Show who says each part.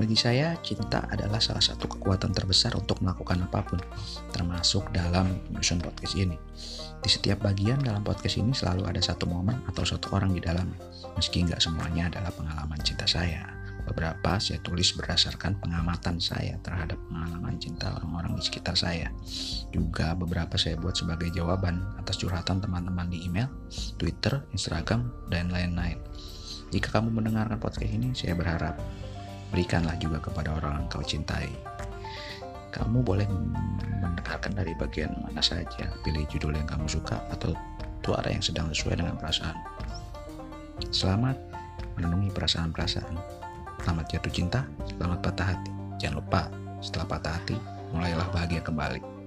Speaker 1: Bagi saya, cinta adalah salah satu kekuatan terbesar untuk melakukan apa pun, termasuk dalam menyusun podcast ini. Di setiap bagian dalam podcast ini selalu ada satu momen atau satu orang di dalam, meski nggak semuanya adalah pengalaman cinta saya. Beberapa saya tulis berdasarkan pengamatan saya terhadap pengalaman cinta orang-orang di sekitar saya. Juga beberapa saya buat sebagai jawaban atas curhatan teman-teman di email, Twitter, Instagram, dan lain-lain. Jika kamu mendengarkan podcast ini, saya berharap berikanlah juga kepada orang yang kau cintai. Kamu boleh mendengarkan dari bagian mana saja, pilih judul yang kamu suka atau suara yang sedang sesuai dengan perasaan. Selamat menenungi perasaan-perasaan. Selamat jatuh cinta, selamat patah hati. Jangan lupa, setelah patah hati, mulailah bahagia kembali.